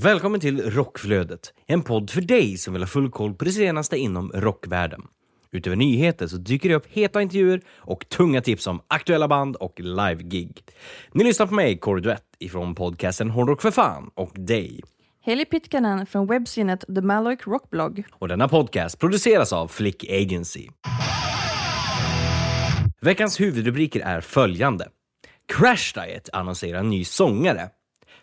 Välkommen till Rockflödet, en podd för dig som vill ha full koll på det senaste inom rockvärlden. Utöver nyheter så dyker det upp heta intervjuer och tunga tips om aktuella band och live-gig. Ni lyssnar på mig, Kåre Duett, ifrån podcasten Hårdrock för fan och dig. Heli Pitkanen från webbsinnet The Maloik Rockblog. Och denna podcast produceras av Flick Agency. Veckans huvudrubriker är följande. Crash Diet annonserar en ny sångare.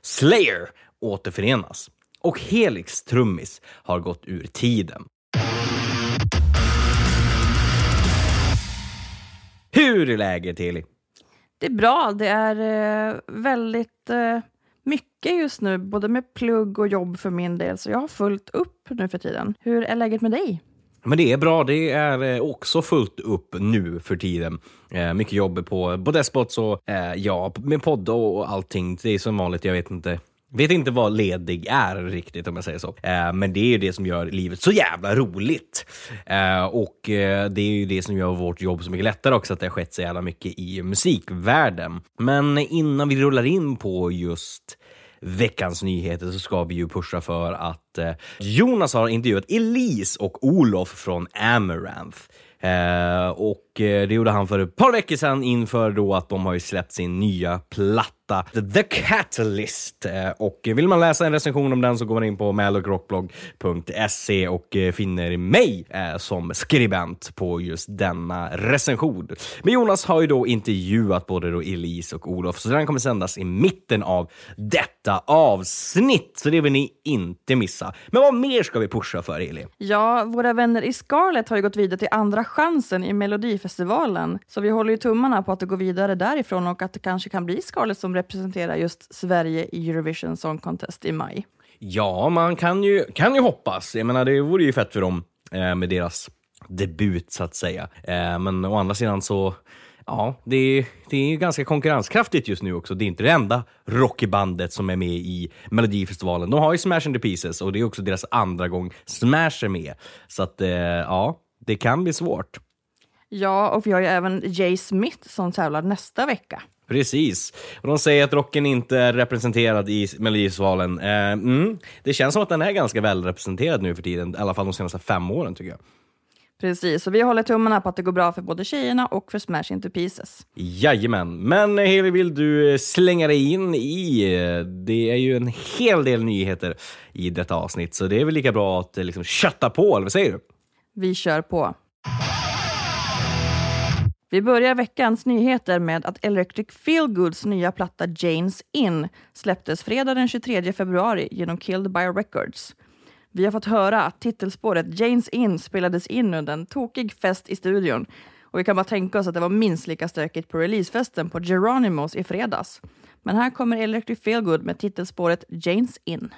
Slayer återförenas. Och Helix trummis har gått ur tiden. Hur är läget Heli? Det är bra. Det är eh, väldigt eh, mycket just nu, både med plugg och jobb för min del, så jag har fullt upp nu för tiden. Hur är läget med dig? Men det är bra. Det är eh, också fullt upp nu för tiden. Eh, mycket jobb på både spots och eh, ja, med podd och allting. Det är som vanligt. Jag vet inte. Vet inte vad ledig är riktigt om jag säger så. Eh, men det är ju det som gör livet så jävla roligt. Eh, och eh, det är ju det som gör vårt jobb så mycket lättare också att det har skett så jävla mycket i musikvärlden. Men innan vi rullar in på just veckans nyheter så ska vi ju pusha för att eh, Jonas har intervjuat Elise och Olof från Amaranth. Eh, och Eh, det gjorde han för ett par veckor sedan inför då att de har ju släppt sin nya platta The Catalyst. Eh, och vill man läsa en recension om den så går man in på malokrockblogg.se och eh, finner mig som skribent på just denna recension. Men Jonas har ju då intervjuat både då Elise och Olof, så den kommer sändas i mitten av detta avsnitt, så det vill ni inte missa. Men vad mer ska vi pusha för, Eli? Ja, våra vänner i Scarlett har ju gått vidare till andra chansen i Melodifestivalen, så vi håller ju tummarna på att det går vidare därifrån och att det kanske kan bli Scarlett som representerar just Sverige i Eurovision Song Contest i maj. Ja, man kan ju, kan ju hoppas. Jag menar, det vore ju fett för dem eh, med deras debut, så att säga. Eh, men å andra sidan så Ja, det är, det är ganska konkurrenskraftigt just nu också. Det är inte det enda rockbandet som är med i Melodifestivalen. De har ju Smash and the Pieces och det är också deras andra gång Smash är med. Så att, eh, ja, det kan bli svårt. Ja, och vi har ju även Jay Smith som tävlar nästa vecka. Precis. Och de säger att rocken inte är representerad i Melodifestivalen. Eh, mm. Det känns som att den är ganska väl representerad nu för tiden, i alla fall de senaste fem åren tycker jag. Precis, så vi håller tummarna på att det går bra för både tjejerna och för Smash Into Pieces. Jajamän, men eh, Heli vill du eh, slänga dig in i, eh, det är ju en hel del nyheter i detta avsnitt, så det är väl lika bra att liksom kötta på, eller vad säger du? Vi kör på. Vi börjar veckans nyheter med att Electric Feelgoods nya platta Janes In släpptes fredag den 23 februari genom Killed by Records. Vi har fått höra att titelspåret Janes In spelades in under en tokig fest i studion och vi kan bara tänka oss att det var minst lika stökigt på releasefesten på Geronimos i fredags. Men här kommer Electric Feelgood med titelspåret Janes In.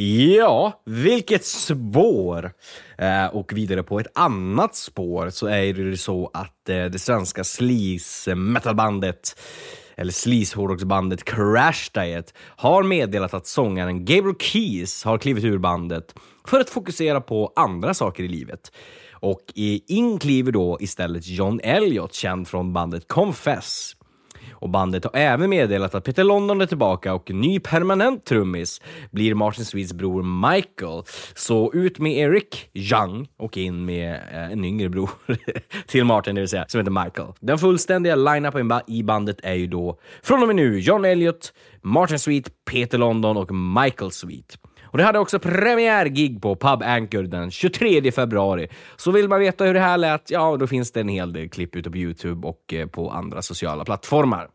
Ja, vilket spår! Eh, och vidare på ett annat spår så är det så att eh, det svenska sleaze metalbandet eller sleaze hårdrocksbandet Crash Diet har meddelat att sångaren Gabriel Keys har klivit ur bandet för att fokusera på andra saker i livet. Och in kliver då istället John Elliot, känd från bandet Confess. Och bandet har även meddelat att Peter London är tillbaka och ny permanent trummis blir Martin Sweets bror Michael. Så ut med Eric Young och in med eh, en yngre bror till Martin, det vill säga, som heter Michael. Den fullständiga line-upen i bandet är ju då från och med nu John Elliot, Martin Sweet, Peter London och Michael Sweet. Och det hade också premiärgig på Pub Anchor den 23 februari. Så vill man veta hur det här lät, ja då finns det en hel del klipp ute på Youtube och eh, på andra sociala plattformar.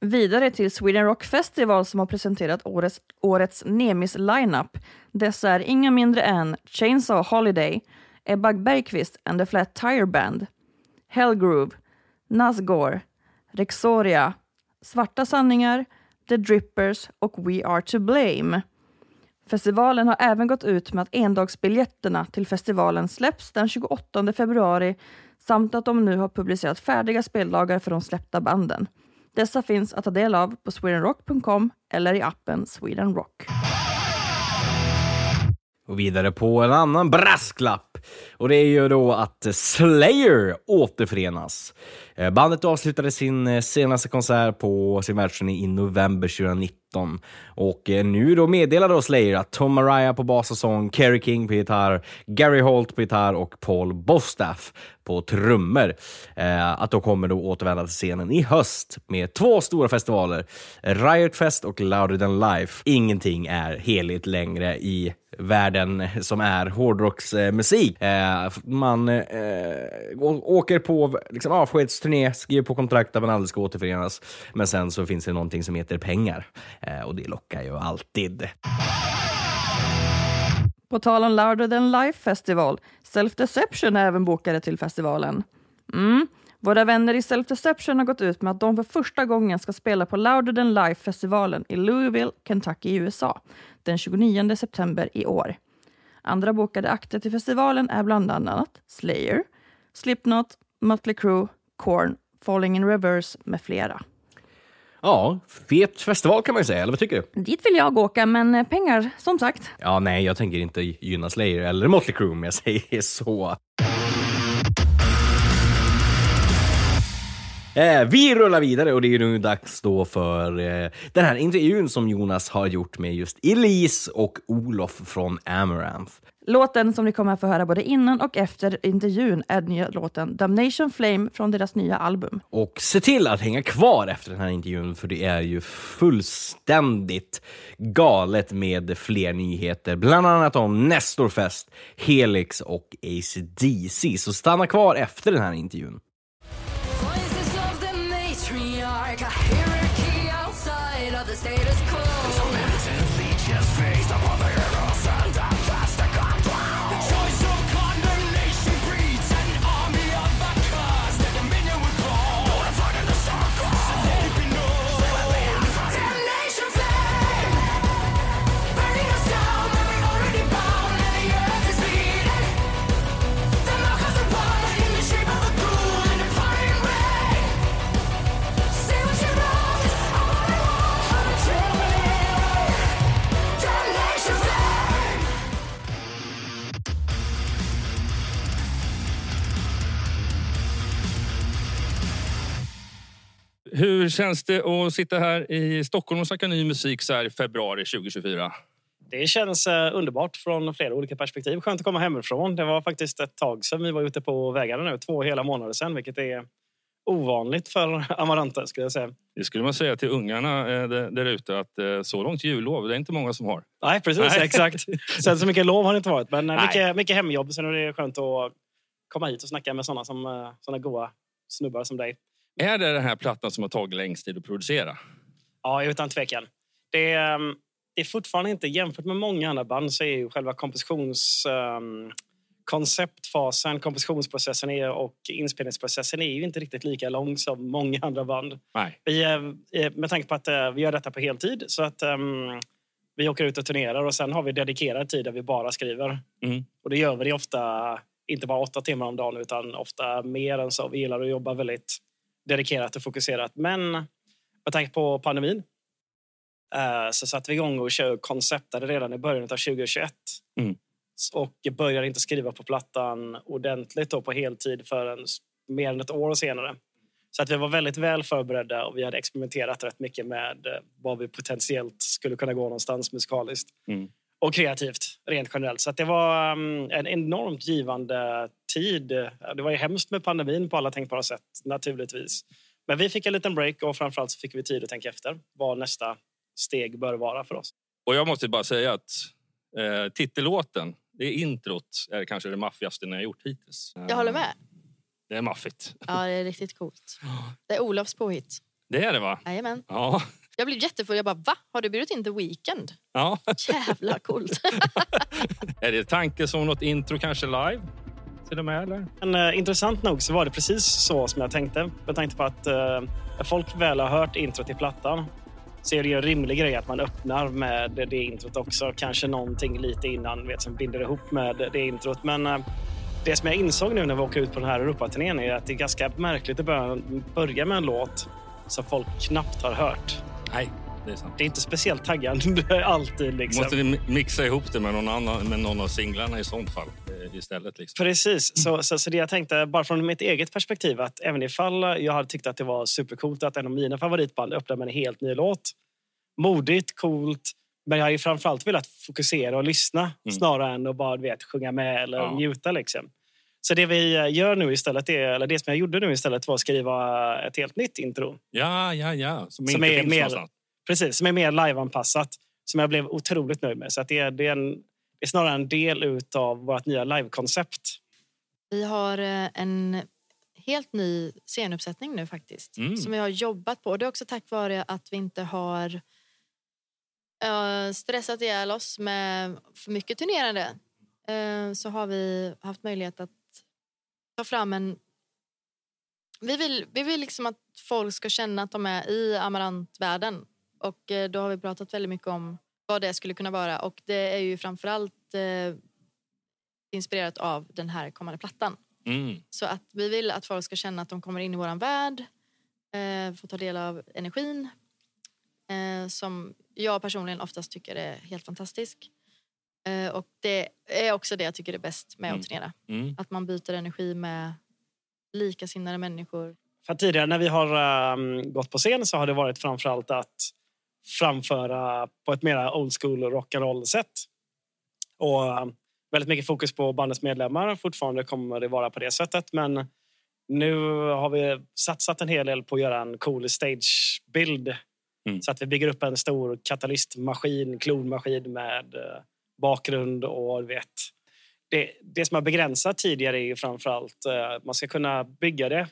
Vidare till Sweden Rock Festival som har presenterat årets, årets Nemis lineup. Dessa är inga mindre än Chainsaw Holiday, Ebba Bergqvist and the Flat Tire Band, Hellgroove, Nazgore, Rexoria, Svarta sanningar, The Drippers och We Are To Blame. Festivalen har även gått ut med att endagsbiljetterna till festivalen släpps den 28 februari samt att de nu har publicerat färdiga speldagar för de släppta banden. Dessa finns att ta del av på swedenrock.com eller i appen Sweden Rock. Och vidare på en annan brasklapp. Och det är ju då att Slayer återförenas. Eh, bandet avslutade sin eh, senaste konsert på sin världsturné i november 2019. Och eh, nu då meddelar då Slayer att Tom Mariah på bas och sång, Kerry King på gitarr, Gary Holt på gitarr och Paul Bostaff på trummor. Eh, att de kommer då återvända till scenen i höst med två stora festivaler, Riot Fest och Louder Than Life. Ingenting är heligt längre i världen som är hårdrocksmusik. Eh, man eh, åker på liksom, turné, skriver på kontrakt där man aldrig ska återförenas. Men sen så finns det någonting som heter pengar eh, och det lockar ju alltid. På tal om Louder Than Life Festival, Self Deception är även bokade till festivalen. Mm. Våra vänner i Self Deception har gått ut med att de för första gången ska spela på Louder Than Life-festivalen i Louisville, Kentucky i USA den 29 september i år. Andra bokade akter till festivalen är bland annat Slayer, Slipknot, Mötley Crüe, Korn, Falling in Reverse med flera. Ja, fet festival kan man ju säga, eller vad tycker du? Dit vill jag åka, men eh, pengar, som sagt. Ja, nej, jag tänker inte gynna Slayer eller Motley Crue om jag säger så. Eh, vi rullar vidare och det är nu dags då för eh, den här intervjun som Jonas har gjort med just Elise och Olof från Amaranth. Låten som ni kommer att få höra både innan och efter intervjun är den nya låten Damnation Flame från deras nya album. Och se till att hänga kvar efter den här intervjun för det är ju fullständigt galet med fler nyheter. Bland annat om Nestorfest, Helix och ACDC. Så stanna kvar efter den här intervjun. Känns det att sitta här i Stockholm och snacka ny musik så här i februari 2024? Det känns eh, underbart från flera olika perspektiv. Skönt att komma hemifrån. Det var faktiskt ett tag sedan vi var ute på vägarna nu. Två hela månader sedan, vilket är ovanligt för Amaranta skulle jag säga. Det skulle man säga till ungarna eh, där ute att eh, så långt jullov, det är inte många som har. Nej, precis. Nej. Exakt. Sen så mycket lov har det inte varit, men Nej. mycket, mycket hemjobb. Sen är det skönt att komma hit och snacka med såna, som, såna goa snubbar som dig. Är det den här plattan som har tagit längst tid att producera? Ja, utan tvekan. Det är, ehm, det är fortfarande inte, jämfört med många andra band, så är ju själva kompositions... ehm, konceptfasen, kompositionsprocessen är, och inspelningsprocessen är ju inte riktigt lika lång som många andra band. Nej. Vi, eh, med tanke på att eh, vi gör detta på heltid så att ehm, vi åker ut och turnerar och sen har vi dedikerad tid där vi bara skriver. Mm. Och det gör vi ofta, inte bara åtta timmar om dagen utan ofta mer än så. Vi gillar att jobba väldigt dedikerat och fokuserat. Men med tanke på pandemin eh, så satte vi igång och konceptade redan i början av 2021. Mm. Och började inte skriva på plattan ordentligt då på heltid förrän mer än ett år senare. Så att vi var väldigt väl förberedda och vi hade experimenterat rätt mycket med eh, vad vi potentiellt skulle kunna gå någonstans musikaliskt. Mm. Och kreativt, rent generellt. Så att det var mm, en enormt givande tid. Det var ju hemskt med pandemin på alla tänkbara sätt, naturligtvis. Men vi fick en liten break och framförallt så fick vi tid att tänka efter vad nästa steg bör vara för oss. Och jag måste bara säga att eh, titellåten, det är introt, är kanske det maffigaste ni har gjort hittills. Jag håller med. Det är maffigt. Ja, det är riktigt coolt. Det är Olofs påhitt. Det är det va? Jajamän. Ja. Jag blev jättefull. Jag bara, va? Har du bjudit in The Weeknd? ja. Jävla coolt. Är det tanke som något intro kanske live? Till och med eller? Men eh, intressant nog så var det precis så som jag tänkte. Jag tänkte på att eh, när folk väl har hört intro till plattan så är det ju en rimlig grej att man öppnar med det, introt också. Kanske någonting lite innan vet, som binder ihop med det introt. Men eh, det som jag insåg nu när vi åker ut på den här Europaturnén är att det är ganska märkligt att börja med en låt som folk knappt har hört. Nej, det är sant. Det är inte speciellt taggande alltid. Liksom. Måste ni mixa ihop det med någon, annan, med någon av singlarna i sånt fall eh, istället? Liksom. Precis. Så, så, så det jag tänkte, bara från mitt eget perspektiv, att även ifall jag hade tyckt att det var supercoolt att en av mina favoritband öppnade med en helt ny låt. Modigt, coolt, men jag har ju framförallt velat fokusera och lyssna snarare än att bara vet, sjunga med eller Ja. njuta. Liksom. Så det vi gör nu istället, är, eller det som jag gjorde nu istället var att skriva ett helt nytt intro. Ja, ja, ja. Som, Som inte är finns mer- någonstans. Precis, som är mer liveanpassat. Som jag blev otroligt nöjd med. Så att det, är, det, är en, det är snarare en del av vårt nya livekoncept. Vi har eh, en helt ny scenuppsättning nu faktiskt. Mm. Som vi har jobbat på. Och det är också tack vare att vi inte har eh, stressat ihjäl oss med för mycket turnerande. Eh, så har vi haft möjlighet att ta fram en... Vi vill, vi vill liksom att folk ska känna att de är i Amarantvärlden. Och eh, då har vi pratat väldigt mycket om vad det skulle kunna vara. Och det är ju framförallt eh, inspirerat av den här kommande plattan. Mm. Så att vi vill att folk ska känna att de kommer in i våran värld, eh, får ta del av energin eh, som jag personligen oftast tycker är helt fantastisk. Eh, och det är också det jag tycker är bäst med Mm. att turnera. Mm. Att man byter energi med likasinnade människor. För tidigare när vi har ehm, gått på scen så har det varit framförallt att framföra på ett mer old school rock'n'roll sätt. Och ehm, väldigt mycket fokus på bandets medlemmar. Fortfarande kommer det vara på det sättet. Men nu har vi satsat en hel del på att göra en cool stagebild. Mm. Så att vi bygger upp en stor katalystmaskin, klonmaskin med eh, bakgrund och du vet. Det, det som har begränsat tidigare är ju framförallt eh, att man ska kunna bygga det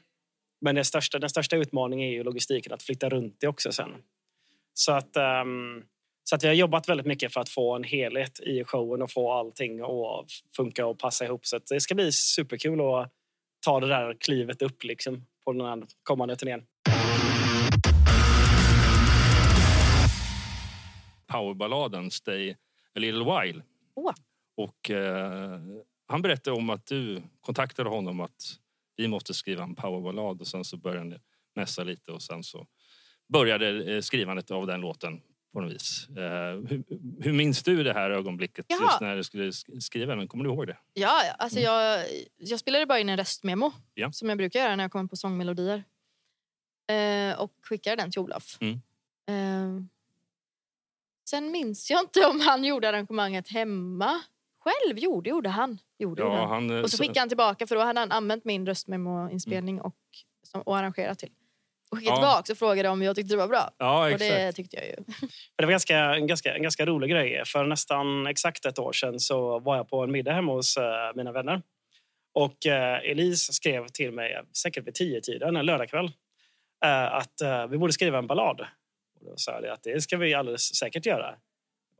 men den största, den största utmaningen är ju logistiken att flytta runt det också sen. Så att, um, så att vi har jobbat väldigt mycket för att få en helhet i showen och få allting att funka och passa ihop. Så att det ska bli superkul att ta det där klivet upp liksom, på den här kommande turnén. Powerballaden Stay a little while. Åh. Och eh, han berättade om att du kontaktade honom att vi måste skriva en powerballad och sen så började ni mässa lite och sen så började eh, skrivandet av den låten på något vis. Eh, hur, hur minns du det här ögonblicket Jaha. just när du skulle sk- skriva den? Kommer du ihåg det? Ja, alltså jag, jag spelade bara in en röstmemo Ja. som jag brukar göra när jag kommer på sångmelodier. Eh, och skickade den till Olof. Mm. Sen minns jag inte om han gjorde arrangemanget hemma själv. Jo, det gjorde han. Gjorde Ja, han. han, eh, Och så så- skickade han tillbaka för då hade han använt min röstmemo-inspelning och, som, och arrangerat till. Och skickade Ja. tillbaka och frågade om jag tyckte det var bra. Ja, Och exakt. det tyckte jag ju. Det var ganska, en, ganska, en ganska rolig grej. För nästan exakt ett år sedan så var jag på en middag hemma hos eh, mina vänner. Och eh, Elise skrev till mig, säkert vid tio tiden en lördagkväll, att vi borde skriva en ballad. Och då sa jag att det ska vi alldeles säkert göra.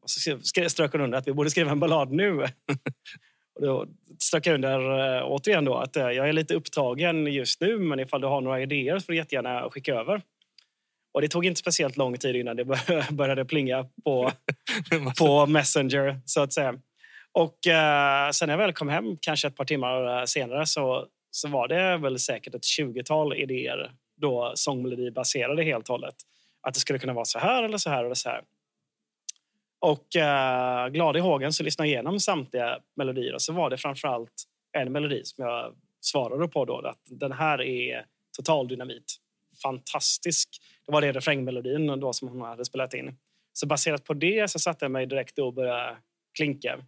Och så strök hon under att vi borde skriva en ballad nu. och då strök jag under eh, återigen då att eh, jag är lite upptagen just nu men ifall du har några idéer så får du jättegärna skicka över. Och det tog inte speciellt lång tid innan det bör- började plinga på, på Messenger, så att säga. Och eh, sen när jag väl kom hem, kanske ett par timmar eh, senare, så, så var det väl säkert ett 20-tal idéer då sångmelodi baserade helt och hållet. Att det skulle kunna vara så här eller så här eller så här. Och eh, glad i hågen så lyssnade jag igenom samtliga melodier och så var det framförallt en melodi som jag svarade på då. Att den här är total dynamit. Fantastisk. Det var det refrängmelodin då som hon hade spelat in. Så baserat på det så satte jag mig direkt och började klinka.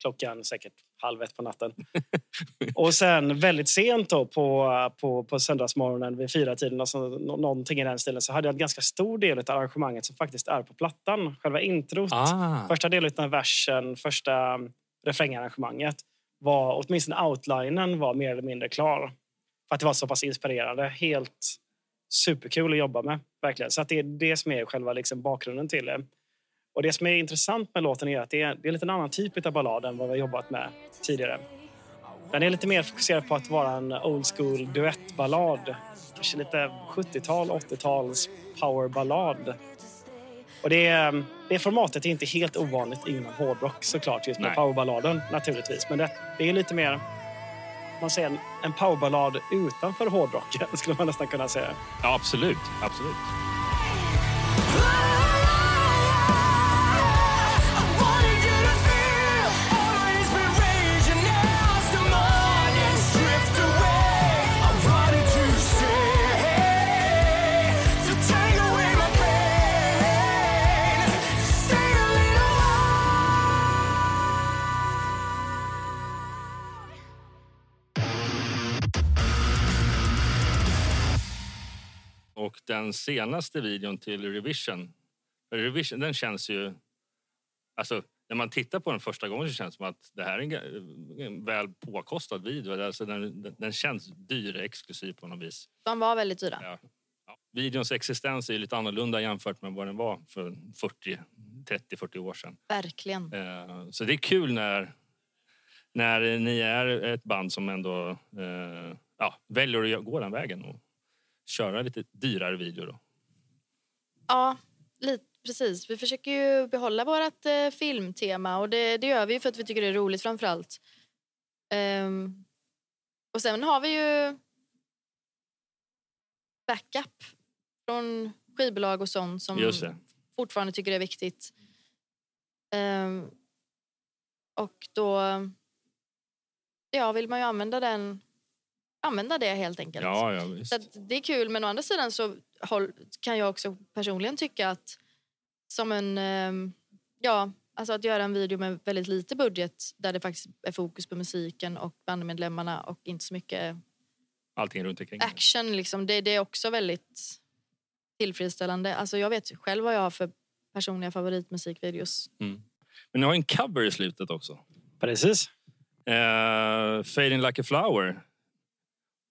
klockan säkert halv ett på natten. och sen väldigt sent då på, på, på söndagsmorgonen vid fyra tiden och så, nå- någonting i den stilen så hade jag en ganska stor del av arrangemanget som faktiskt är på plattan. Själva introt, Ah. första delen av versen, första refrängarrangemanget var åtminstone outlinen var mer eller mindre klar. För att det var så pass inspirerande. Helt superkul att jobba med. Verkligen. Så att det är det som är själva liksom bakgrunden till det. Och det som är intressant med låten är att det är, det är lite en annan typ av ballad än vad vi har jobbat med tidigare. Den är lite mer fokuserad på att vara en old school duettballad. Kanske lite 70-tal, 80-tals powerballad. Och det, är- det formatet är inte helt ovanligt inom hårdrock såklart, just med Nej. powerballaden naturligtvis. Men det, det är lite mer, man säger en, en powerballad utanför hårdrocken skulle man nästan kunna säga. Ja, absolut. absolut. Den senaste videon till Revision, Revision den känns ju... Alltså, när man tittar på den första gången så känns det som att det här är en, väl påkostad video. Alltså, den, den, den känns dyr exklusiv på något vis. De var väldigt dyra. Ja. Ja. Videons existens är lite annorlunda jämfört med vad den var för 40, 30-40 år sedan. Verkligen. Eh, Så det är kul när, när ni är ett band som ändå eh, ja, väljer att gå den vägen och köra lite dyrare video. Då. Ja, lite, precis. Vi försöker ju behålla vårt eh, filmtema och det, det gör vi för att vi tycker det är roligt framför allt. Ehm, och sen har vi ju backup från skivbolag och sånt som fortfarande tycker det är viktigt. Ehm, och då ja, vill man ju använda den använda det helt enkelt. Ja, ja, visst. Så att det är kul, men å andra sidan så kan jag också personligen tycka att som en... ehm, ja, alltså att göra en video med väldigt lite budget där det faktiskt är fokus på musiken och bandmedlemmarna och inte så mycket Allting runt omkring. action. Liksom, det, det är också väldigt tillfredsställande. Alltså jag vet själv vad jag har för personliga favoritmusikvideos. Mm. Men ni har en cover i slutet också. Precis. Eh, Fading like a flower.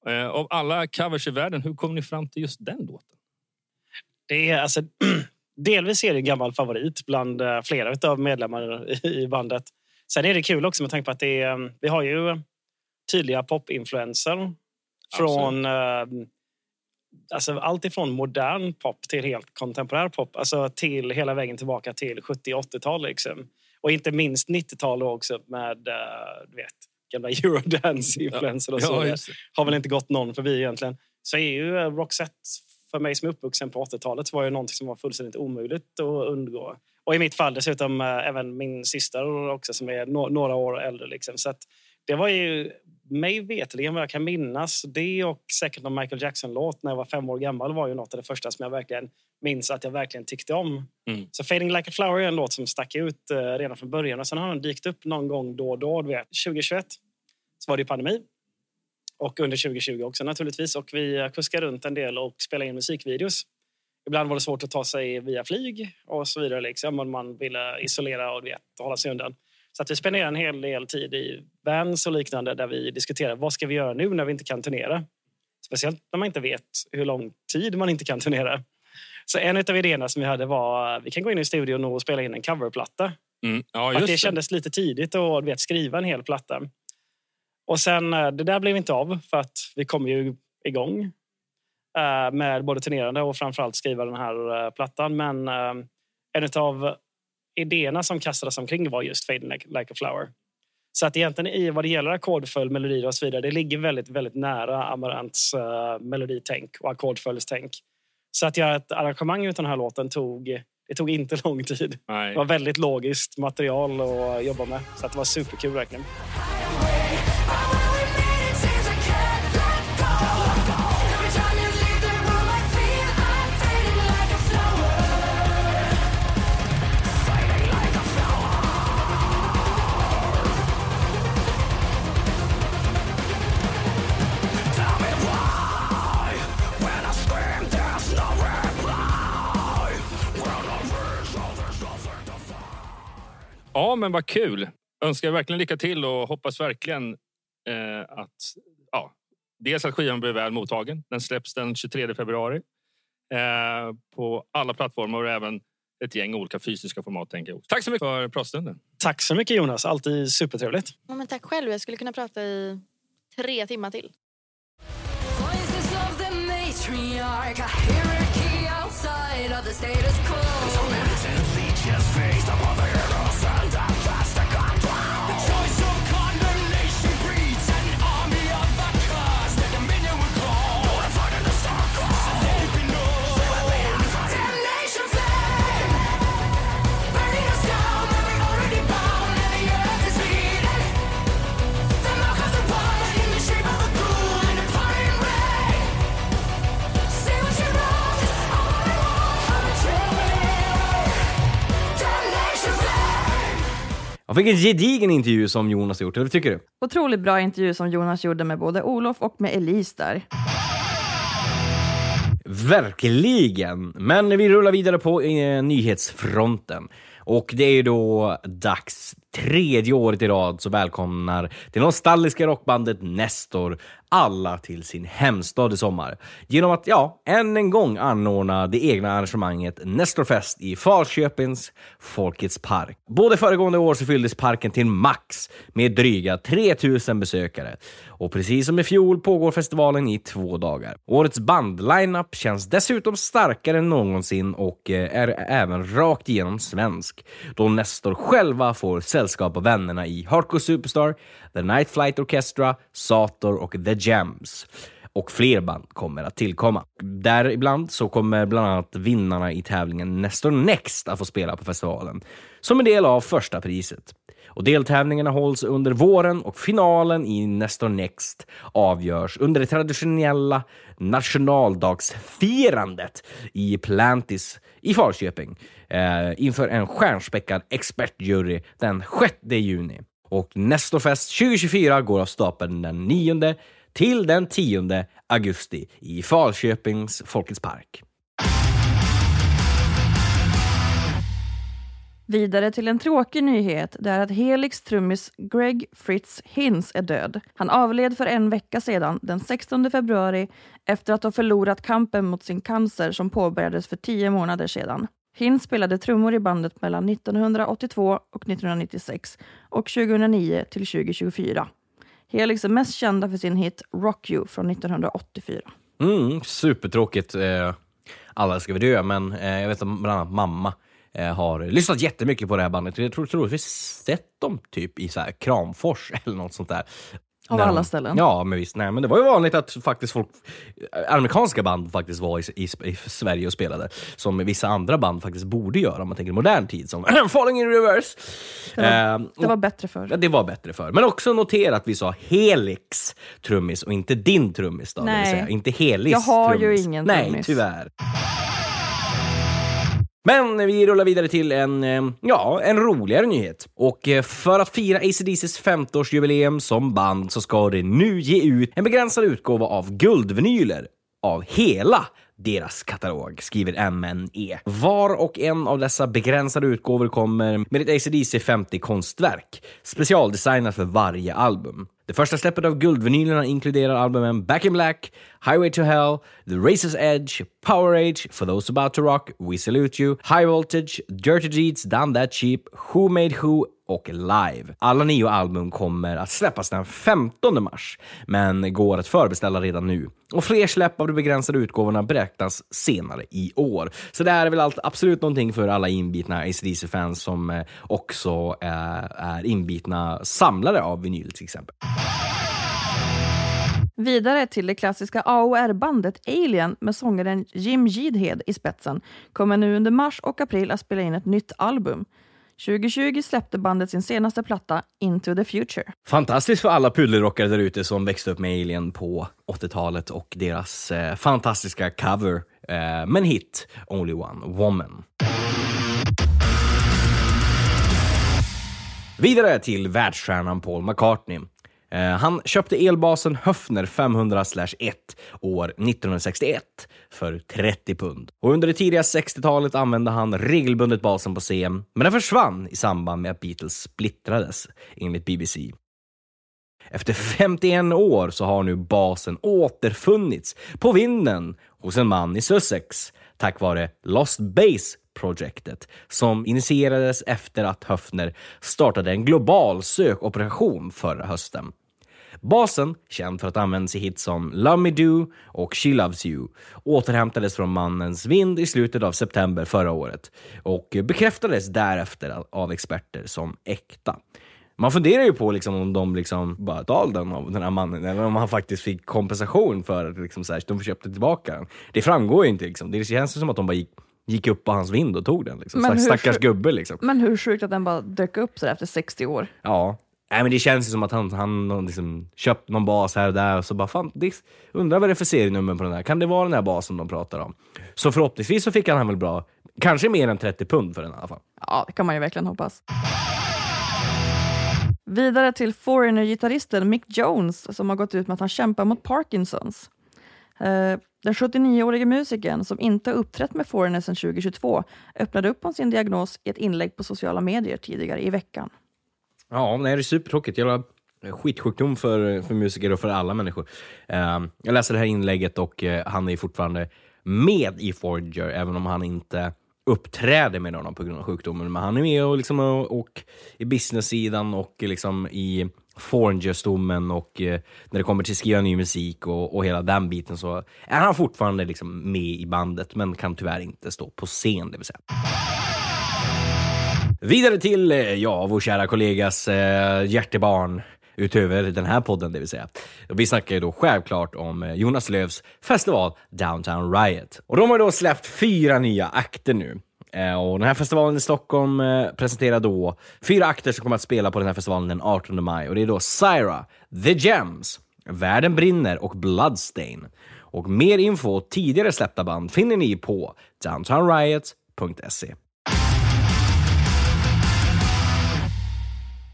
Eh, av alla covers i världen, hur kom ni fram till just den låten? Det är alltså, delvis är det en gammal favorit bland eh, flera av medlemmar i- bandet. Sen är det kul också med tanke på att det är, eh, vi har ju tydliga popinfluenser. Från eh, alltså allt ifrån modern pop till helt kontemporär pop. Alltså till hela vägen tillbaka till 70 80-tal. Liksom. Och inte minst 90-tal också med eh, du vet, gamla eurodance-influenser och så. Ja, har väl inte gått någon förbi egentligen. Så är ju eh, Roxette, för mig som är uppvuxen på 80-talet, så var ju någonting som var fullständigt omöjligt att undgå. Och i mitt fall dessutom eh, även min syster också som är no- några år äldre. Liksom. Så det var ju mig vetligen vad jag kan minnas. Det och säkert någon Michael Jackson-låt när jag var fem år gammal var ju något av det första som jag verkligen minns att jag verkligen tyckte om. Mm. Så Fading Like a Flower är en låt som stack ut eh, redan från början och sen har den dykt upp någon gång då och då. Du vet. 2021 så var det ju pandemi. Och under 2020 också naturligtvis. Och vi eh, kuskade runt en del och spelade in musikvideos. Ibland var det svårt att ta sig via flyg och så vidare. Liksom. om Man ville isolera och vet, hålla sig undan. Så att vi spenderade en hel del tid i vans och liknande där vi diskuterade vad ska vi göra nu när vi inte kan turnera. Speciellt när man inte vet hur lång tid man inte kan turnera. Så en av idéerna som vi hade var att vi kan gå in i studion och spela in en coverplatta. Mm. Ja, det det. kändes lite tidigt att vet, skriva en hel platta. Och sen, eh, det där blev inte av för att vi kom ju igång eh, med både turnerande och framförallt skriva den här eh, plattan. Men en av idéerna som kastades omkring var just Fading like, like a flower. Så att egentligen i vad det gäller ackordföljd, melodier och så vidare, det ligger väldigt, väldigt nära Amarants uh, meloditänk och ackordföljdstänk. Så att göra ett arrangemang utan den här låten tog, det tog inte lång tid. Nej. Det var väldigt logiskt material att jobba med. Så att det var superkul verkligen. Ja, men vad kul. Önskar er verkligen lycka till och hoppas verkligen eh, att ja, dels att skivan blir väl mottagen. Den släpps den 23 februari eh, på alla plattformar och även ett gäng olika fysiska format. Tänker jag. Tack så mycket för pratstunden. Tack så mycket Jonas, alltid supertrevligt. Ja, men tack själv. Jag skulle kunna prata i tre timmar till. Jag fick en gedigen intervju som Jonas gjort, eller vad tycker du? Otroligt bra intervju som Jonas gjorde med både Olof och med Elise där. Verkligen! Men vi rullar vidare på eh, nyhetsfronten. Och det är ju då dags. Tredje året i rad så välkomnar det nostalgiska rockbandet Nestor alla till sin hemstad i sommar. Genom att, ja, än en gång anordna det egna arrangemanget Nestorfest i Falköpings Folkets Park. Både föregående år så fylldes parken till max med dryga 3000 besökare. Och precis som i fjol pågår festivalen i två dagar. Årets bandlineup känns dessutom starkare än någonsin och eh, är även rakt igenom svensk. Då Nestor själva får sällskap av vännerna i Hardcore Superstar, The Night Flight Orchestra, Sator och The Gems. Och fler band kommer att tillkomma. Däribland så kommer bland annat vinnarna i tävlingen Nestor Next att få spela på festivalen som en del av första priset. Och deltävlingarna hålls under våren och finalen i Nestor Next avgörs under det traditionella nationaldagsfirandet i Plantis i Falköping eh, inför en stjärnspäckad expertjury den 6 juni. Och Nestorfest 2024 går av stapeln den 9 till den 10 augusti i Falköpings Folkets Park. Vidare till en tråkig nyhet. Det är att Helix trummis Greg Fritz Hinz är död. Han avled för en vecka sedan, den 16 februari, efter att ha förlorat kampen mot sin cancer som påbörjades för tio månader sedan. Hinz spelade trummor i bandet mellan 1982 och 1996 och 2009 till 2024. Helix är mest kända för sin hit Rock You från 1984. Mm, supertråkigt. Eh, alla ska vi dö, men eh, jag vet att bland annat mamma har lyssnat jättemycket på det här bandet. Jag tror troligtvis sett dem typ i så här Kramfors eller något sånt där. Av När alla ställen. Ja, men visst. Nej, men det var ju vanligt att faktiskt folk, eh, amerikanska band faktiskt var i, i, i Sverige och spelade. Som vissa andra band faktiskt borde göra om man tänker modern tid. Som Falling in reverse. Det var, Eh, det var bättre förr. Ja, det var bättre för. Men också notera att vi sa Helix trummis och inte din trummis. Då, Nej. Inte Helis Jag har ju trummis. ingen Nej, trummis. tyvärr. Men vi rullar vidare till en, eh, ja, en roligare nyhet. Och eh, för att fira ACDCs 50-årsjubileum som band så ska det nu ge ut en begränsad utgåva av guldvinyler av hela deras katalog, skriver MNE. Var och en av dessa begränsade utgåvor kommer med ett ACDC 50-konstverk, specialdesignat för varje album. Det första släppet av guldvinylerna inkluderar albumen Back in Black, Highway to Hell, The Racer's Edge, Power Age, For Those About to Rock, We Salute You, High Voltage, Dirty Deeds, Done That Cheap, Who Made Who och Live. Alla nio album kommer att släppas den 15 mars, men går att förbeställa redan nu. Och fler släpp av de begränsade utgåvorna beräknas senare i år. Så det här är väl allt, absolut någonting för alla inbitna ACDC-fans som eh, också eh, är inbitna samlare av vinyl till exempel. Vidare till det klassiska AOR-bandet Alien med sångaren Jim Gidhed i spetsen kommer nu under mars och april att spela in ett nytt album. 2020 släppte bandet sin senaste platta Into the Future. Fantastiskt för alla pudelrockare där ute som växte upp med Alien på 80-talet och deras eh, fantastiska cover eh, men hit, Only One Woman. Vidare till världsstjärnan Paul McCartney. Eh, han köpte elbasen Höfner 500-1 år 1961 för 30 pund. Och under det tidiga 60-talet använde han regelbundet basen på scen, men den försvann i samband med att Beatles splittrades, enligt BBC. Efter 51 år så har nu basen återfunnits på vinden hos en man i Sussex tack vare Lost Base-projektet som initierades efter att Höfner startade en global sökoperation förra hösten. Basen, känd för att användas i hits som Love Me Do och She Loves You, återhämtades från mannens vind i slutet av september förra året och bekräftades därefter av experter som äkta. Man funderar ju på liksom om de liksom bara tal den av den här mannen eller om han faktiskt fick kompensation för att liksom så här, de köpte tillbaka den. Det framgår ju inte. Liksom. Det känns som att de bara gick, gick upp på hans vind och tog den. Liksom. Men Stack, hur stackars gubbe liksom. Men hur sjukt att den bara dök upp så efter 60 år. Ja. Nej, men det känns ju som att han, han har liksom köpt någon bas här och där och så bara fan, det, undrar vad det är för serienummer på den här. Kan det vara den här basen de pratar om? Så förhoppningsvis så fick han väl bra, kanske mer än 30 pund för den i alla fall. Ja, det kan man ju verkligen hoppas. Vidare till Foreigner-gitarristen Mick Jones som har gått ut med att han kämpar mot Parkinsons. Eh, den 79-årige musikern som inte uppträtt med Foreigner sedan 2022 öppnade upp om sin diagnos i ett inlägg på sociala medier tidigare i veckan. Ja, nej, det är supertråkigt. Jävla skitsjukdom för, för musiker och för alla människor. Eh, jag läste det här inlägget och eh, han är fortfarande med i Forger, även om han inte uppträder med honom på grund av sjukdomen. Men han är med och, liksom, och, och i business-sidan och liksom i Forger-stommen och eh, när det kommer till skriva ny musik och, och hela den biten så är han fortfarande liksom med i bandet men kan tyvärr inte stå på scen, det vill säga. Vidare till, eh, ja, vår kära kollegas eh, hjärtebarn utöver den här podden, det vill säga. Vi snackar ju då självklart om eh, Jonas Lövs festival Downtown Riot. Och de har då släppt fyra nya akter nu. Eh, och den här festivalen i Stockholm presenterar då fyra akter som kommer att spela på den här festivalen den 18 maj. Och det är då Syra, The Gems, Världen brinner och Bloodstain. Och mer info och tidigare släppta band finner ni på downtownriot.se.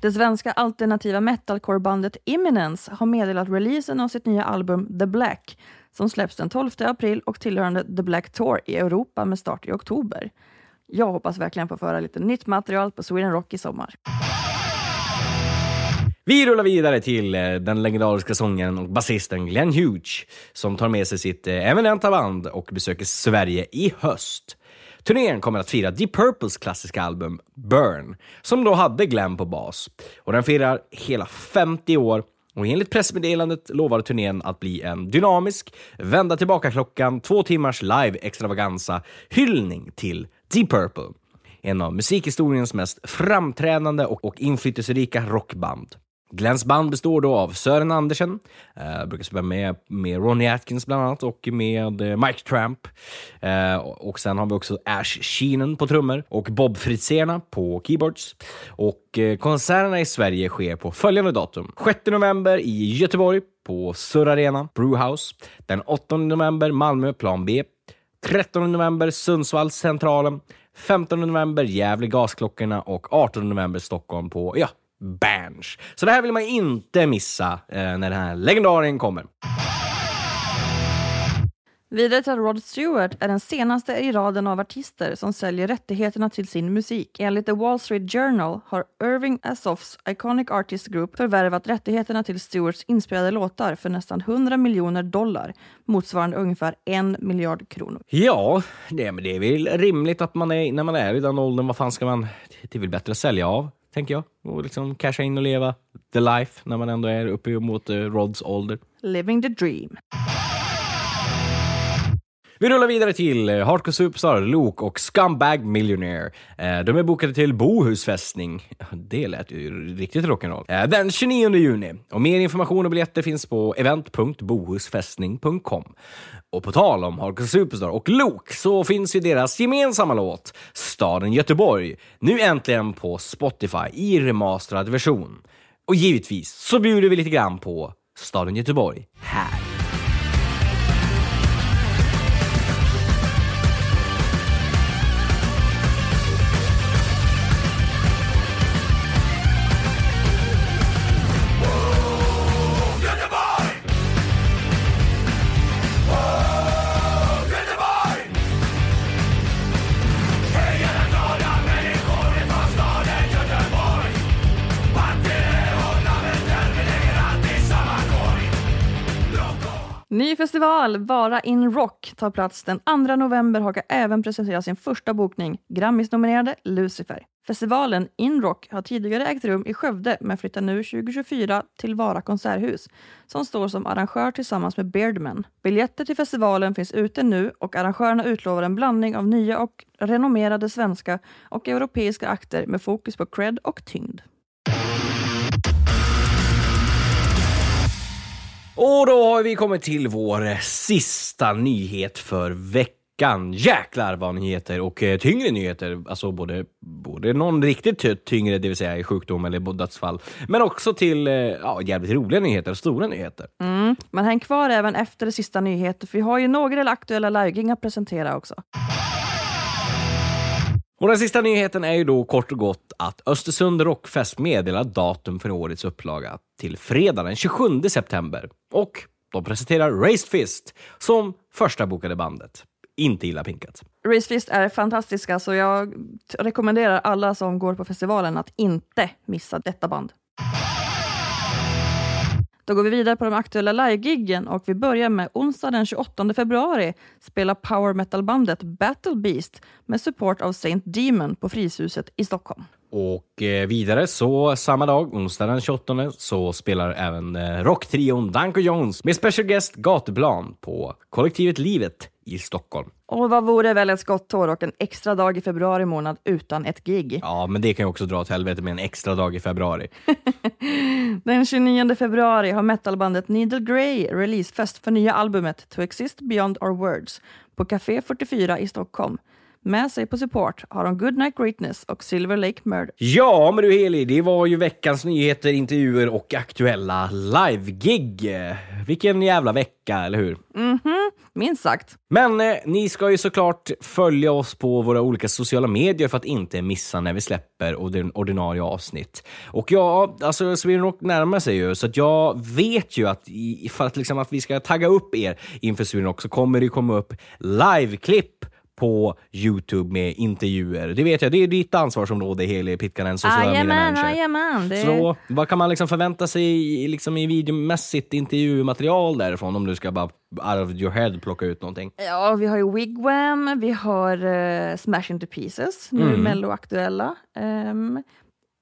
Det svenska alternativa metalcorebandet Imminence har meddelat releasen av sitt nya album The Black som släpps den 12 april och tillhörande The Black Tour i Europa med start i oktober. Jag hoppas verkligen på att få höra lite nytt material på Sweden Rock i sommar. Vi rullar vidare till eh, den legendariska sångaren och basisten Glenn Hughes som tar med sig sitt eh, eminenta band och besöker Sverige i höst. Turnén kommer att fira Deep Purples klassiska album Burn, som då hade Glenn på bas. Och den firar hela 50 år och enligt pressmeddelandet lovar turnén att bli en dynamisk, vända tillbaka-klockan, två timmars live extravaganza hyllning till Deep Purple. En av musikhistoriens mest framträdande och, och inflytelserika rockband. Glens band består då av Sören Andersen, eh, brukar spela med, med Ronnie Atkins bland annat och med eh, Mike Tramp. Eh, och sen har vi också Ash Sheenan på trummor och Bob Fritzena på keyboards. Och eh, konserterna i Sverige sker på följande datum. 6 november i Göteborg på Surr Arena, Brewhouse. Den 8 november Malmö, Plan B. 13 november Sundsvall, Centralen. 15 november Gävle, Gasklockorna och 18 november Stockholm på, ja, Berns. Så det här vill man inte missa eh, när den här legendarien kommer. Vidare till att Rod Stewart är den senaste i raden av artister som säljer rättigheterna till sin musik. Enligt The Wall Street Journal har Irving Azoffs Iconic Artist Group förvärvat rättigheterna till Stewarts inspelade låtar för nästan 100 miljoner dollar, motsvarande ungefär en miljard kronor. Ja, det, men det är väl rimligt att man är, när man är i den åldern, vad fan ska man... Väl bättre sälja av, tänker jag. Och liksom casha in och leva the life när man ändå är uppe mot uh, Rods ålder. Living the dream. Vi rullar vidare till eh, Hardcore Superstar, Luke och Scumbag Millionaire. Eh, de är bokade till Bohus fästning. Det lät ju riktigt rock'n'roll. Eh, den 29 juni. Och mer information och biljetter finns på event.bohusfästning.com. Och på tal om Hardcore Superstar och Luke så finns ju deras gemensamma låt Staden Göteborg nu äntligen på Spotify i remasterad version. Och givetvis så bjuder vi lite grann på Staden Göteborg här. Ny festival, Vara in Rock, tar plats den 2 november och har även presenterat sin första bokning, Grammis-nominerade Lucifer. Festivalen In Rock har tidigare ägt rum i Skövde men flyttar nu 2024 till Vara konserthus som står som arrangör tillsammans med Beardman. Biljetter till festivalen finns ute nu och arrangörerna utlovar en blandning av nya och renommerade svenska och europeiska akter med fokus på cred och tyngd. Och då har vi kommit till vår eh, sista nyhet för veckan. Jäklar vad nyheter och eh, tyngre nyheter. Alltså både, både någon riktigt tyngre, det vill säga i sjukdom eller dödsfall, men också till eh, ja, jävligt roliga nyheter och stora nyheter. Mm. Men häng kvar även efter det sista nyheter för vi har ju några aktuella lägen att presentera också. Och den sista nyheten är ju då kort och gott att Östersund Rockfest meddelar datum för årets upplaga till fredag den 27 september. Och de presenterar Raised Fist som första bokade bandet. Inte illa pinkat. Raised Fist är fantastiska så jag rekommenderar alla som går på festivalen att inte missa detta band. Då går vi vidare på de aktuella livegiggen och vi börjar med onsdag den 28 februari spelar power metal-bandet Battle Beast med support av Saint Demon på Fryshuset i Stockholm. Och eh, vidare så samma dag, onsdag den 28, så spelar även eh, rocktrion Danko Jones med special guest Gatuplan på kollektivet Livet i Stockholm. Och vad vore väl ett skottår och en extra dag i februari månad utan ett gig? Ja, men det kan ju också dra åt helvete med en extra dag i februari. Den 29 februari har metalbandet Needle Grey releasefest för nya albumet To Exist Beyond Our Words på Café 44 i Stockholm. Med sig på support har de Goodnight Greatness och Silver Lake Murder. Ja, men du Heli, det var ju veckans nyheter, intervjuer och aktuella live-gig. Vilken jävla vecka, eller hur? Mhm, minst sagt. Men eh, ni ska ju såklart följa oss på våra olika sociala medier för att inte missa när vi släpper ordin- ordinarie avsnitt. Och ja, alltså Sweden Rock närmar sig ju, så att jag vet ju att i, för att, liksom, att vi ska tagga upp er inför Sweden Rock så kommer det komma upp live-klipp på Youtube med intervjuer. Det vet jag, det är ditt ansvarsområde, Heli Pitkanen, sociala Jajamän, mediemanager. jajamän. Det... Så vad kan man liksom förvänta sig i, liksom i videomässigt intervjumaterial därifrån om du ska bara out of your head plocka ut någonting? Ja, vi har ju Wigwam, vi har uh, Smash Into Pieces, nu Mm. Mello-aktuella. Ehm,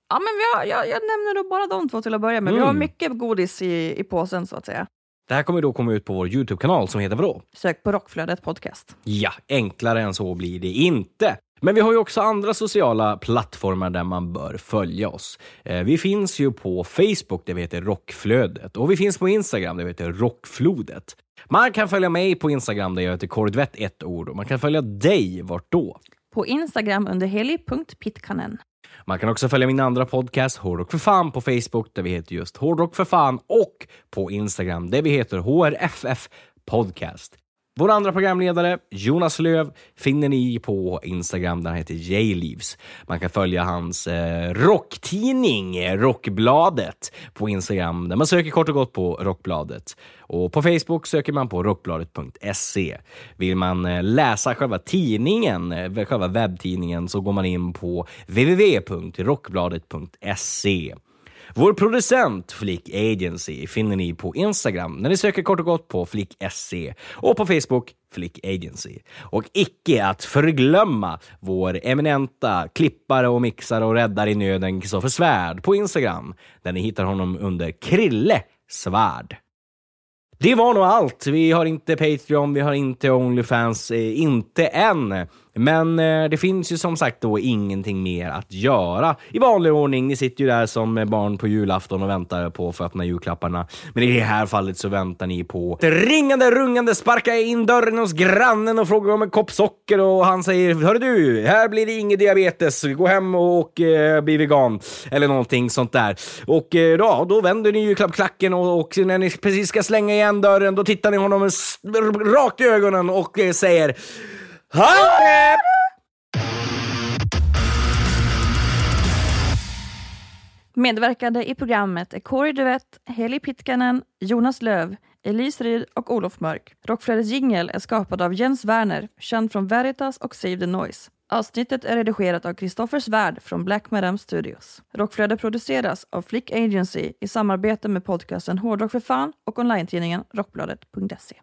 ja, men har, jag, jag nämner då bara de två till att börja med. Vi har Mm. mycket godis i, i påsen så att säga. Det här kommer då komma ut på vår Youtube-kanal som heter vadå? Sök på Rockflödet podcast. Ja, enklare än så blir det inte. Men vi har ju också andra sociala plattformar där man bör följa oss. Eh, Vi finns ju på Facebook där vi heter Rockflödet och vi finns på Instagram där vi heter Rockflodet. Man kan följa mig på Instagram där jag heter Kordvett ett ord och man kan följa dig vart då? På Instagram under heli.pitkanen. Man kan också följa min andra podcast Hårdrock för fan på Facebook där vi heter just Hårdrock för fan och på Instagram där vi heter HRFF Podcast. Vår andra programledare, Jonas Löv, finner ni på Instagram där han heter J-Leaves. Man kan följa hans eh, rocktidning, eh, Rockbladet, på Instagram där man söker kort och gott på Rockbladet. Och på Facebook söker man på rockbladet.se. Vill man eh, läsa själva tidningen, eh, själva webbtidningen, så går man in på www.rockbladet.se. Vår producent Flick Agency finner ni på Instagram när ni söker kort och gott på Flick.se och på Facebook Flick Agency. Och icke att förglömma vår eminenta klippare och mixare och räddare i nöden Kristoffer Svärd på Instagram där ni hittar honom under Krille Svärd. Det var nog allt. Vi har inte Patreon, vi har inte Onlyfans, eh, inte än. Men eh, det finns ju som sagt då ingenting mer att göra i vanlig ordning. Ni sitter ju där som barn på julafton och väntar på att få öppna julklapparna. Men i det här fallet så väntar ni på ett ringande, rungande sparka in dörren hos grannen och frågar om en kopp socker och han säger Hör du, här blir det ingen diabetes. Gå hem och eh, bli vegan. Eller någonting sånt där. Och eh, då, då vänder ni ju klacken och, och när ni precis ska slänga igen dörren då tittar ni honom rakt i ögonen och eh, ha det! Medverkande i programmet är Kåre Duvett, Heli Pitkanen, Jonas Löv, Elise Ryd och Olof Mörk. Rockflödets jingel är skapad av Jens Werner, känd från Veritas och Save the Noise. Avsnittet är redigerat av Kristoffer Svärd från Black Madame Studios. Rockflödet produceras av Flick Agency i samarbete med podcasten Hårdrock för fan och online-tidningen Rockbladet.se.